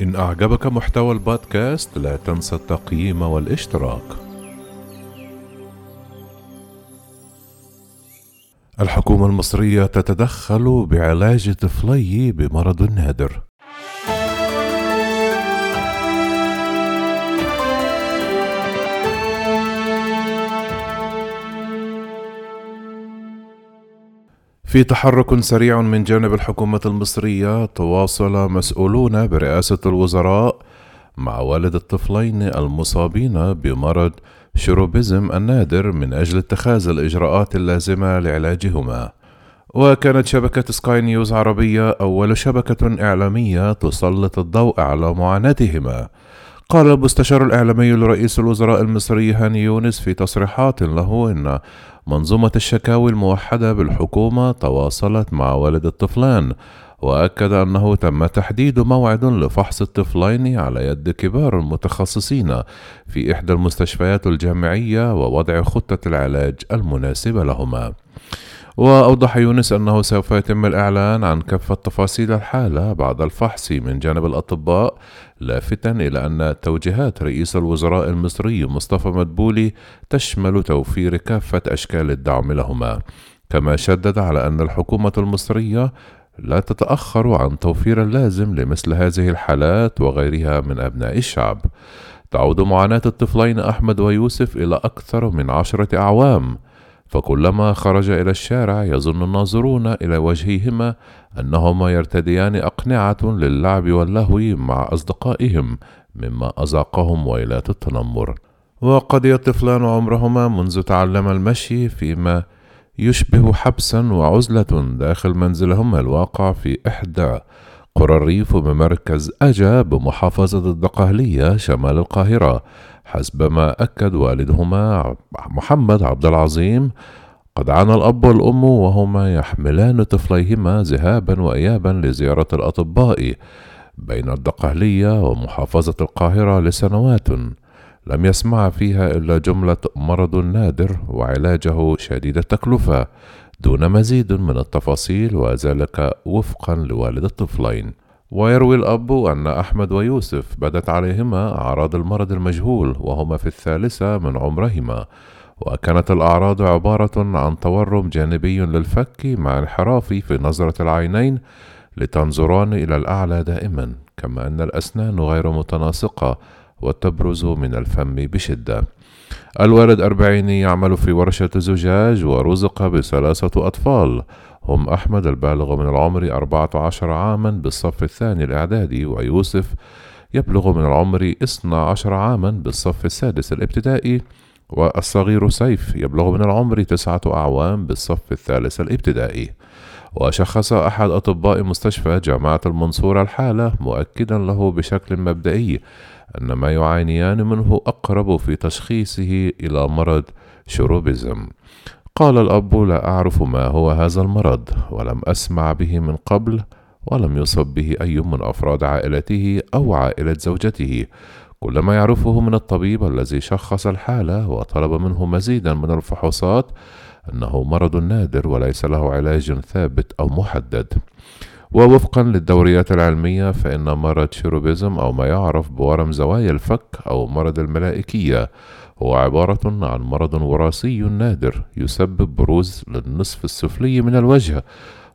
إن أعجبك محتوى البودكاست لا تنسى التقييم والاشتراك. الحكومة المصرية تتدخل بعلاج طفلي بمرض نادر. في تحرك سريع من جانب الحكومة المصرية تواصل مسؤولون برئاسة الوزراء مع والد الطفلين المصابين بمرض شروبيزم النادر من أجل اتخاذ الإجراءات اللازمة لعلاجهما. وكانت شبكة سكاي نيوز عربية أول شبكة إعلامية تسلط الضوء على معاناتهما. قال المستشار الإعلامي لرئيس الوزراء المصري هاني يونس في تصريحات له إن منظومة الشكاوي الموحدة بالحكومة تواصلت مع والد الطفلان وأكد أنه تم تحديد موعد لفحص الطفلين على يد كبار المتخصصين في إحدى المستشفيات الجامعية ووضع خطة العلاج المناسبة لهما. وأوضح يونس أنه سوف يتم الإعلان عن كافة تفاصيل الحالة بعد الفحص من جانب الأطباء لافتا إلى أن توجيهات رئيس الوزراء المصري مصطفى مدبولي تشمل توفير كافة أشكال الدعم لهما. كما شدد على أن الحكومة المصرية لا تتأخر عن توفير اللازم لمثل هذه الحالات وغيرها من أبناء الشعب. تعود معاناة الطفلين أحمد ويوسف إلى أكثر من عشرة أعوام. فكلما خرج إلى الشارع يظن الناظرون إلى وجهيهما أنهما يرتديان أقنعة للعب واللهو مع أصدقائهم مما أذاقهم ويلات التنمر. وقضي الطفلان عمرهما منذ تعلم المشي فيما يشبه حبسا وعزلة داخل منزلهما الواقع في إحدى قرى الريف بمركز أجا بمحافظة الدقهلية شمال القاهرة حسب ما أكد والدهما محمد عبد العظيم. قد عانى الأب والأم وهما يحملان طفليهما ذهابا وإيابا لزيارة الأطباء بين الدقهلية ومحافظة القاهرة لسنوات. لم يسمع فيها إلا جملة مرض نادر وعلاجه شديد التكلفة. دون مزيد من التفاصيل وذلك وفقا لوالد الطفلين. ويروي الأب أن أحمد ويوسف بدت عليهما أعراض المرض المجهول وهما في الثالثة من عمرهما. وكانت الأعراض عبارة عن تورم جانبي للفك مع انحراف في نظرة العينين لتنظران إلى الأعلى دائما كما أن الأسنان غير متناسقة وتبرز من الفم بشدة. الوالد أربعيني يعمل في ورشة زجاج ورزق بثلاثة أطفال. هم أحمد البالغ من العمر أربعة عشر عاما بالصف الثاني الإعدادي ويوسف يبلغ من العمر اثنى عشر عاما بالصف السادس الابتدائي والصغير سيف يبلغ من العمر تسعة أعوام بالصف الثالث الابتدائي. وشخص أحد أطباء مستشفى جامعة المنصورة الحالة مؤكدا له بشكل مبدئي أن ما يعانيان منه أقرب في تشخيصه إلى مرض شروبيزم قال الأب لا أعرف ما هو هذا المرض ولم أسمع به من قبل ولم يصب به أي من أفراد عائلته أو عائلة زوجته. كل ما يعرفه من الطبيب الذي شخص الحالة وطلب منه مزيدا من الفحوصات أنه مرض نادر وليس له علاج ثابت أو محدد. ووفقا للدوريات العلمية فإن مرض شيروبيزم أو ما يعرف بورم زوايا الفك أو مرض الملائكية هو عبارة عن مرض وراثي نادر يسبب بروز للنصف السفلي من الوجه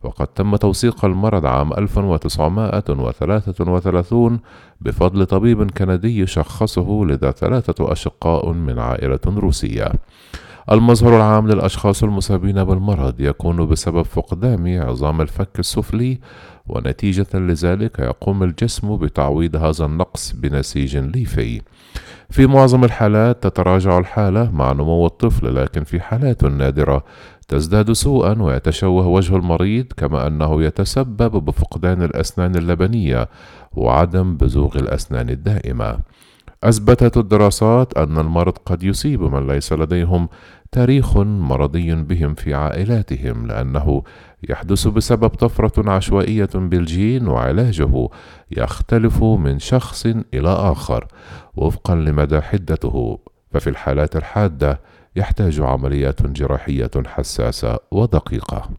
وقد تم توثيق المرض عام 1933 بفضل طبيب كندي شخصه لدى ثلاثة أشقاء من عائلة روسية. المظهر العام للأشخاص المصابين بالمرض يكون بسبب فقدان عظام الفك السفلي ونتيجة لذلك يقوم الجسم بتعويض هذا النقص بنسيج ليفي. في معظم الحالات تتراجع الحالة مع نمو الطفل لكن في حالات نادرة تزداد سوءا ويتشوه وجه المريض كما أنه يتسبب بفقدان الأسنان اللبنية وعدم بزوغ الأسنان الدائمة أثبتت الدراسات أن المرض قد يصيب من ليس لديهم تاريخ مرضي بهم في عائلاتهم لأنه يحدث بسبب طفرة عشوائية بالجين وعلاجه يختلف من شخص إلى آخر. وفقا لمدى حدته ففي الحالات الحادة يحتاج عمليات جراحية حساسة ودقيقة.